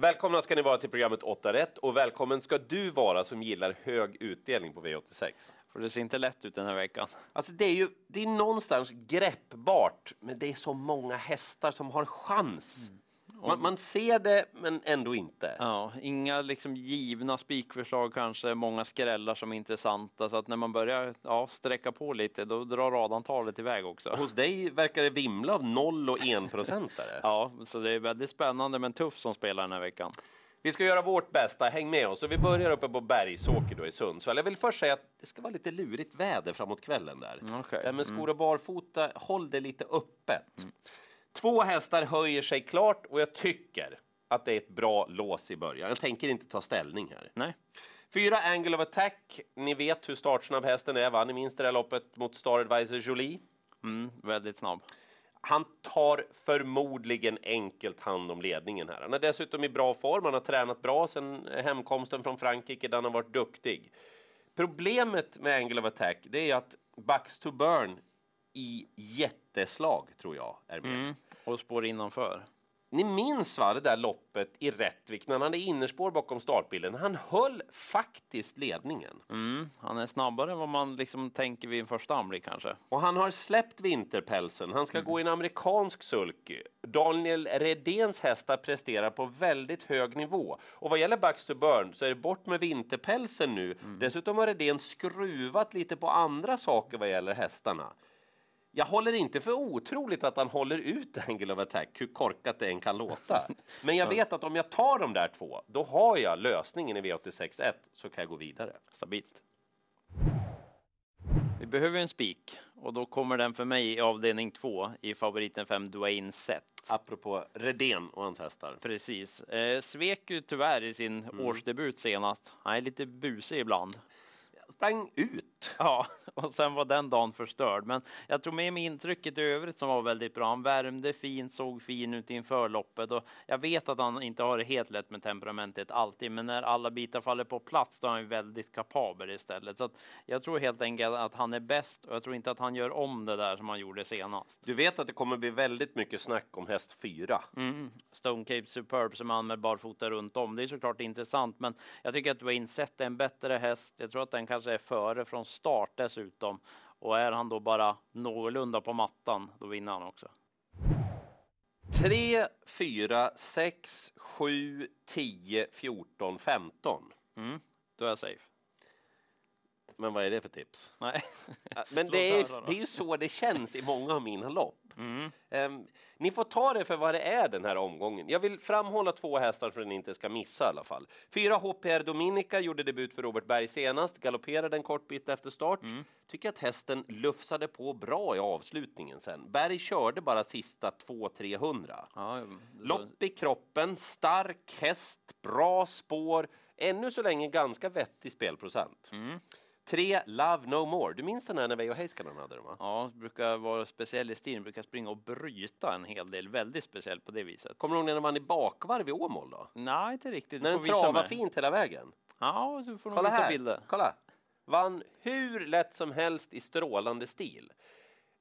Välkomna ska ni vara till programmet 8 rätt och välkommen ska du vara som gillar hög utdelning på V86. För det ser inte lätt ut den här veckan. Alltså det är ju det är någonstans greppbart, men det är så många hästar som har chans. Man, man ser det, men ändå inte. Ja, inga liksom givna spikförslag kanske, många skrällar som är intressanta. Så att när man börjar ja, sträcka på lite, då drar radantalet iväg också. Hos dig verkar det vimla av noll och enprocentare. Ja, så det är väldigt spännande men tufft som spelar den här veckan. Vi ska göra vårt bästa, häng med oss. Och vi börjar uppe på Bergsåker då i Sundsvall. Jag vill först säga att det ska vara lite lurigt väder framåt kvällen där. Mm, okej. Det här med skor och barfota, håll det lite öppet. Två hästar höjer sig klart och jag tycker att det är ett bra lås i början. Jag tänker inte ta ställning här. Nej, Fyra Angle of Attack. Ni vet hur startsnabb hästen är, va? Ni minns det där loppet mot Star Advisor Jolie? mm, väldigt snabb. Han tar förmodligen enkelt hand om ledningen här. Han är dessutom i bra form. Han har tränat bra sedan hemkomsten från Frankrike där han har varit duktig. Problemet med Angle of Attack det är att Bucks to Burn i jätteslag tror jag är med. Mm. Och spår innanför. Ni minns va, det där loppet i Rättvik när han hade innerspår bakom startbilen. Han höll faktiskt ledningen. Mm. Han är snabbare än vad man liksom tänker vid en första anblick kanske. Och han har släppt vinterpälsen. Han ska gå i en amerikansk sulky. Daniel Redéns hästar presterar på väldigt hög nivå. Och vad gäller Baxter Burn så är det bort med vinterpälsen nu. Dessutom har Redén skruvat lite på andra saker vad gäller hästarna. Jag håller inte för otroligt att han håller ut Angle of Attack, hur korkat det än kan låta. Men jag vet att om jag tar de där två, då har jag lösningen i V86.1, så kan jag gå vidare. Stabilt. Vi behöver en spik och då kommer den för mig i avdelning två i favoriten 5 Dwayne Set. Apropå Redén och hans hästar. Precis. Eh, svek ju tyvärr i sin årsdebut senast. Han är lite busig ibland. Sprang ut. Ja, och sen var den dagen förstörd. Men jag tror med mig intrycket i övrigt som var väldigt bra. Han värmde fint, såg fin ut inför loppet och jag vet att han inte har det helt lätt med temperamentet alltid, men när alla bitar faller på plats då är han väldigt kapabel istället. Så jag tror helt enkelt att han är bäst och jag tror inte att han gör om det där som han gjorde senast. Du vet att det kommer bli väldigt mycket snack om häst 4. Mm. Stone Cape Superb som han med barfota runt om. Det är såklart intressant, men jag tycker att Dwayne Sett är en bättre häst. Jag tror att den kanske är före från start dessutom. Och är han då bara någorlunda på mattan, då vinner han också. 3, 4, 6, 7, 10, 14, 15. Mm. Då är jag safe. Men vad är det för tips? Nej. Men det är, det är ju så det känns i många av mina lopp. Mm. Ehm, ni får ta det för vad det är den här omgången. Jag vill framhålla två hästar som ni inte ska missa i alla fall. Fyra HPR Dominica gjorde debut för Robert Berg senast, galopperade en kort bit efter start. Mm. Tycker att hästen lufsade på bra i avslutningen sen. Berg körde bara sista 200-300. Ja, Lopp i kroppen, stark häst, bra spår. Ännu så länge ganska vettig spelprocent. Mm. Tre, Love No More. Du minns den här när Veijo Heiskanen hade den va? Ja, brukar vara speciell i stilen, brukar springa och bryta en hel del. Väldigt speciell på det viset. Kommer du ihåg när den vann i bakvarv i Åmål då? Nej, inte riktigt. När Du den travade fint hela vägen. Ja, du får Kolla visa här, bilder. kolla! Vann hur lätt som helst i strålande stil.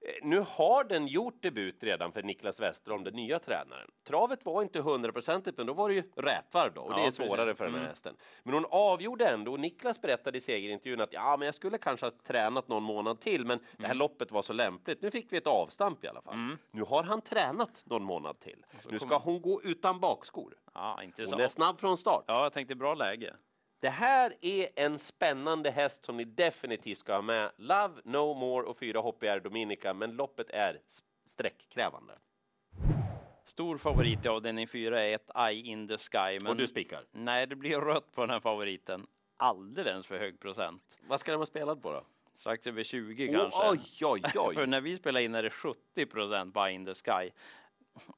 Eh, Nu har den gjort debut redan för Niklas Westerholm, den nya tränaren. Travet var inte hundraprocentigt, men då var det ju rätvarv då och det Ja, är svårare precis. för den här Mm. hästen. Men hon avgjorde ändå och Niklas berättade i segerintervjun att ja, men jag skulle kanske ha tränat någon månad till, men det Mm. här loppet var så lämpligt. Nu fick vi ett avstamp i alla fall. Nu har han tränat någon månad till. Nu ska hon gå utan bakskor. Ja, Hon intressant. är snabb från start. Ja, jag tänkte bra läge. Det här är en spännande häst som ni definitivt ska ha med. Love No More och fyra HPR Dominica, men loppet är sträckkrävande. Stor favorit i avdelning 4 är ett Eye in the Sky. Men Och du spikar. nej, det blir rött på den här favoriten. Alldeles för hög procent. Vad ska den vara spelad på då? Strax över 20 Oh, kanske. oj, oj, För oj! när vi spelar in är det 70 procent Eye in the Sky.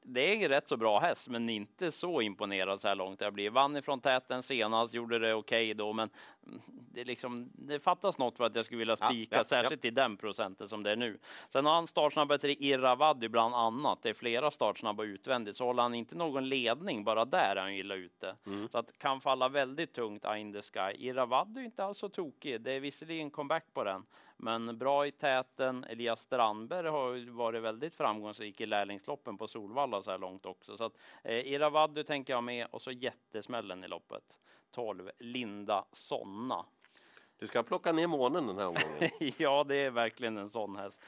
Det är en rätt så bra häst, men inte så imponerad så här långt. Jag blir vann ifrån täten senast, gjorde det okej då, men mm, det, liksom, det fattas något för att jag skulle vilja Ja, spika, ja, särskilt i den procenten som det är nu. Sen har han startsnabba till Irravadi bland annat. Det är flera startsnabba utvändigt, så håller han inte någon ledning, bara där är han illa ute. Mm. Så att kan falla väldigt tungt in the Sky. Irravadi är inte alls så tokig. Det är visserligen comeback på den, Men bra i täten. Elias Strandberg har varit väldigt framgångsrik i lärlingsloppen på Solvalla så här långt också. Så att eh, Iravaddu tänker jag med och så jättesmällen i loppet. 12 Linda Sonna. Du ska plocka ner månen den här omgången. ja, det är verkligen en sån häst.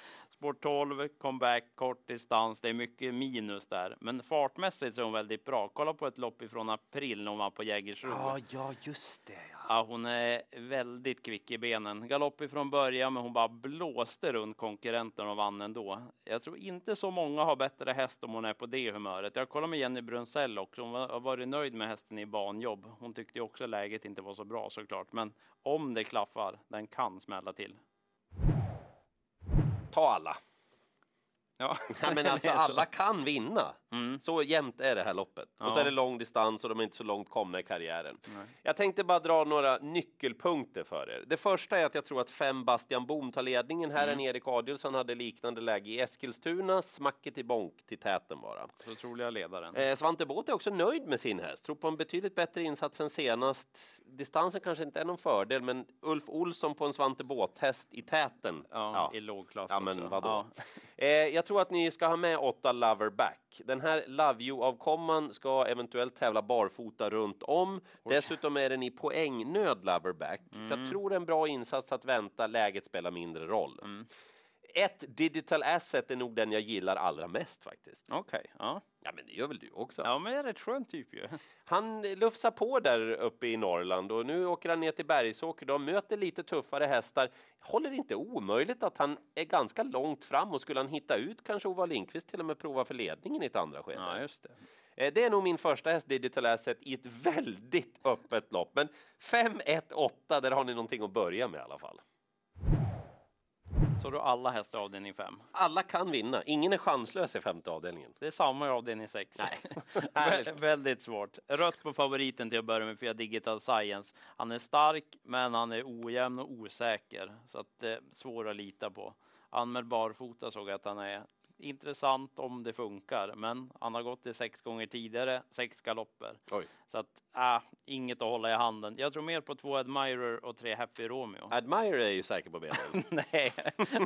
Sport 12, comeback, kort distans. Det är mycket minus där, men fartmässigt så är hon väldigt bra. Kolla på ett lopp ifrån april när hon var på Jägersro. Ja, ja, just det. Ja. Ja, hon är väldigt kvick i benen. Galopp ifrån början, men hon bara blåste runt konkurrenten och vann ändå. Jag tror inte så många har bättre häst om hon är på det humöret. Jag kollade med Jenny Brunsell också. Hon har varit nöjd med hästen i banjobb. Hon tyckte också läget inte var så bra såklart, men om det klaffar, den kan smälla till. Ta alla. Ja, Ja, men alltså, alla kan vinna. Mm. Så jämnt är det här loppet. Och så Ja. är det lång distans och de är inte så långt komna i karriären. Nej. Jag tänkte bara dra några nyckelpunkter för er. Det första är att jag tror att fem Bastian Boom tar ledningen. Här Mm. än Erik Adielsson hade liknande läge i Eskilstuna. Smacket i bonk till täten bara. Så troliga ledaren. Eh, Svante Båth är också nöjd med sin häst. Tror på en betydligt bättre insats än senast. Distansen kanske inte är någon fördel, men Ulf Olsson på en Svante Båth-häst i täten. Ja, i lågklass Ja, men vadå? Ja. Eh, jag tror att ni ska ha med åtta Lover Back. Den här Love You-avkomman ska eventuellt tävla barfota runt om. Dessutom är den i poängnöd Lover Back. Så jag tror en bra insats att vänta. Läget spelar mindre roll. Ett digital asset är nog den jag gillar allra mest faktiskt. Okej, ja. Ja, men det gör väl du också? ja, men det är rätt skön typ ju. Han lufsar på där uppe i Norrland och nu åker han ner till Bergsåker. De möter lite tuffare hästar. Håller det inte omöjligt att han är ganska långt fram och skulle han hitta ut kanske Ova Lindqvist till och med prova för ledningen i ett andra skede. Ja, just det. Eh, Det är nog min första häst Digital Asset i ett väldigt öppet lopp. Men 5-1-8, där har ni någonting att börja med i alla fall. Så då alla hästar i avdelning 5. Alla kan vinna. Ingen är chanslös i femte avdelningen. Det är samma i avdelning 6. Vä väldigt svårt. Rött på favoriten till att börja med för Digital Science. Han är stark, men han är ojämn och osäker. Så att eh, svår att lita på. Anmäld barfota såg jag att han är intressant om det funkar, men han har gått det sex gånger tidigare, sex galopper. Oj. Så att, äh, inget att hålla i handen. Jag tror mer på två Admirer och tre Happy Romeo. Admire är ju säker på benen. Nej,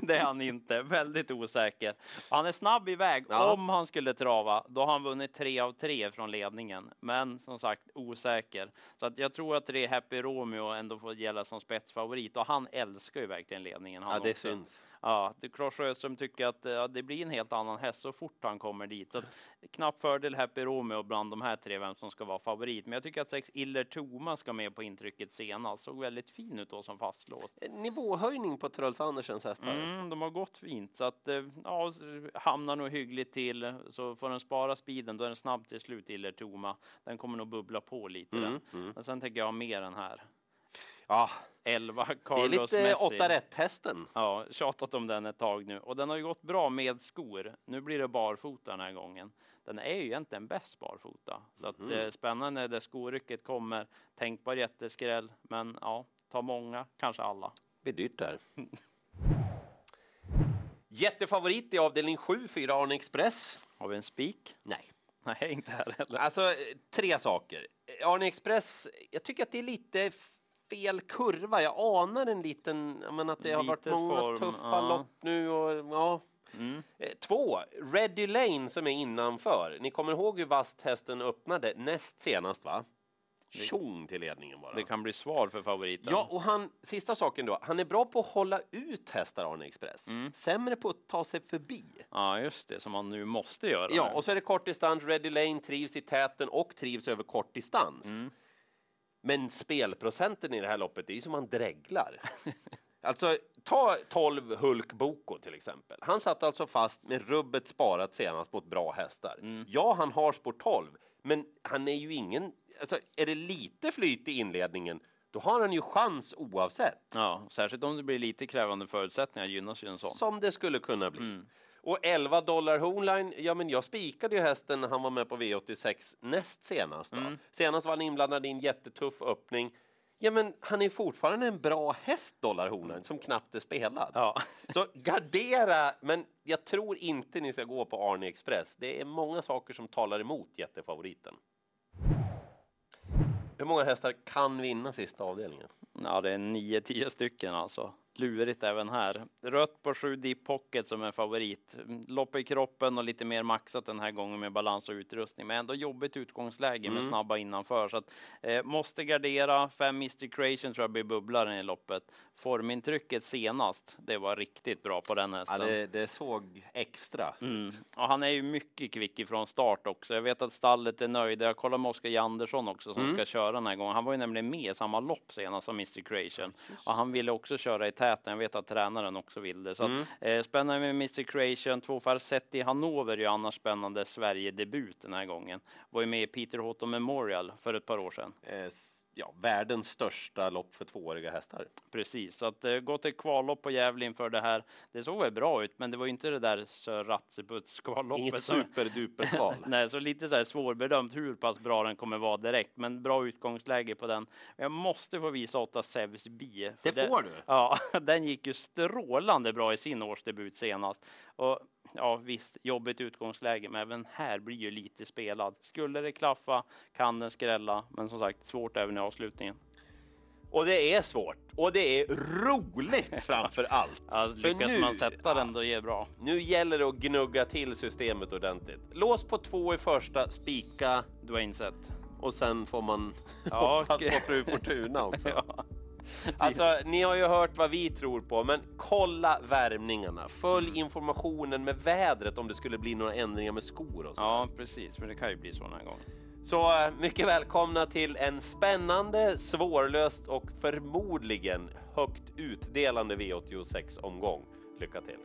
det är han inte. Väldigt osäker. Han är snabb iväg. Ja. Om han skulle trava, då har han vunnit tre av tre från ledningen. Men som sagt, osäker. Så att jag tror att tre Happy Romeo ändå får gälla som spetsfavorit. Och han älskar ju verkligen ledningen. Han Ja, det också. syns. Ja, Claes Sjöström tycker att ja, det blir en helt annan häst så fort han kommer dit. Så att, knapp fördel Happy Romeo bland de här tre, vem som ska vara favorit. Men jag tycker att sex Iller Toma ska med på intrycket senast. Såg väldigt fin ut då som fastlåst. Nivåhöjning på Truls Andersens hästar. Mm, de har gått fint så att eh, ja, hamnar nog hyggligt till så får den spara speeden. Då är den snabb till slut Iller Toma. Den kommer nog bubbla på lite. Mm, den. Men sen tänker jag ha mer än här. Ja, 11 det är Carlos lite Messi. 8 rätt-hästen. Ja, tjatat om den ett tag nu och den har ju gått bra med skor. Nu blir det barfota den här gången. Den är ju egentligen bäst barfota så att eh, spännande där skorycket kommer. Tänkbar jätteskräll, men ja, ta många, kanske alla. Det blir dyrt där. Jättefavorit i avdelning 7, 4 Arne Express. Har vi en spik? Nej. Nej, inte här heller. Alltså, tre saker. Arne Express, jag tycker att det är lite fel kurva. Jag anar en liten, menar att det har varit många form, tuffa ja. lopp nu och ja. Mm. Eh, Två, Ready Lane som är innanför. Ni kommer ihåg hur vasst hästen öppnade näst senast va? Tjong till ledningen bara. Det kan bli svar för favoriten. Ja, och han, sista saken då. Han är bra på att hålla ut hästar, Arne Express. Mm. Sämre på att ta sig förbi. ja, just det, som man nu måste göra. Ja, och så är det kort distans. Ready Lane trivs i täten och trivs över kort distans. Mm. Men spelprocenten i det här loppet, det är ju som man dreglar. alltså, ta 12 Hulk Boko till exempel. Han satt alltså fast med rubbet sparat senast mot bra hästar. Mm. Ja, han har sport 12, men han är ju ingen... Alltså, är det lite flyt i inledningen, då har han ju chans oavsett. ja, särskilt om det blir lite krävande förutsättningar gynnas ju en sån. Som det skulle kunna bli. Mm. Och 11 dollar Hornline, ja men jag spikade ju hästen när han var med på V86 näst senast. Mm. Senast var han inblandad i en jättetuff öppning. Ja men han är fortfarande en bra häst, Dollar Hornline, som knappt är spelad. Ja, Så gardera, men jag tror inte ni ska gå på Arne Express. Det är många saker som talar emot jättefavoriten. Hur många hästar kan vinna sista avdelningen? ja det är 9-10 stycken alltså. Lurigt även här. Rött på 7 Deep Pocket som en favorit. Lopp i kroppen och lite mer maxat den här gången med balans och utrustning, men ändå jobbigt utgångsläge med Mm. snabba innanför. Så att, eh, måste gardera. Fem Mr Creation tror jag blir bubblaren i loppet. Formintrycket senast, det var riktigt bra på den Ja, hästen. det, det såg extra. Mm. Och han är ju mycket kvick ifrån start också. Jag vet att stallet är nöjda. Jag kollar med Oskar Jandersson också som Mm. ska köra den här gången. Han var ju nämligen med i samma lopp senast som Mr Creation och han ville också köra i täten. Jag vet att tränaren också vill det. Så Mm. att, eh, spännande med Mr Creation. Två Farsetti Hannover är ju annars spännande Sverige-debut den här gången. Var ju med i Peter Hotto Memorial för ett par år sedan. Eh, s- ja, världens största lopp för tvååriga hästar. Precis, så att eh, gå till kvallopp på Gävle inför det här. Det såg väl bra ut, men det var inte det där Sir Ratseputs kvalloppet. Inget som- superduperkval. Nej, så lite så här svårbedömt hur pass bra den kommer vara direkt, men bra utgångsläge på den. Jag måste få visa 8 Sevs B. för Det den- får du. Ja, den gick ju strålande bra i sin årsdebut senast. Och ja, visst, jobbigt utgångsläge, men även här blir ju lite spelad. Skulle det klaffa kan den skrälla, men som sagt svårt även i avslutningen. Och det är svårt. Och det är roligt framför allt. Ja, För lyckas nu- man sätta den då är det bra. Nu gäller det att gnugga till systemet ordentligt. Lås på två i första, spika Du har insett. och sen får man Ja, hoppas på fru Fortuna också. Ja. Alltså, ni har ju hört vad vi tror på, men kolla värmningarna. Följ Mm. informationen med vädret om det skulle bli några ändringar med skor och så. ja, precis, för det kan ju bli så här gången. Så eh, mycket välkomna till en spännande, svårlöst och förmodligen högt utdelande V86-omgång. Lycka till!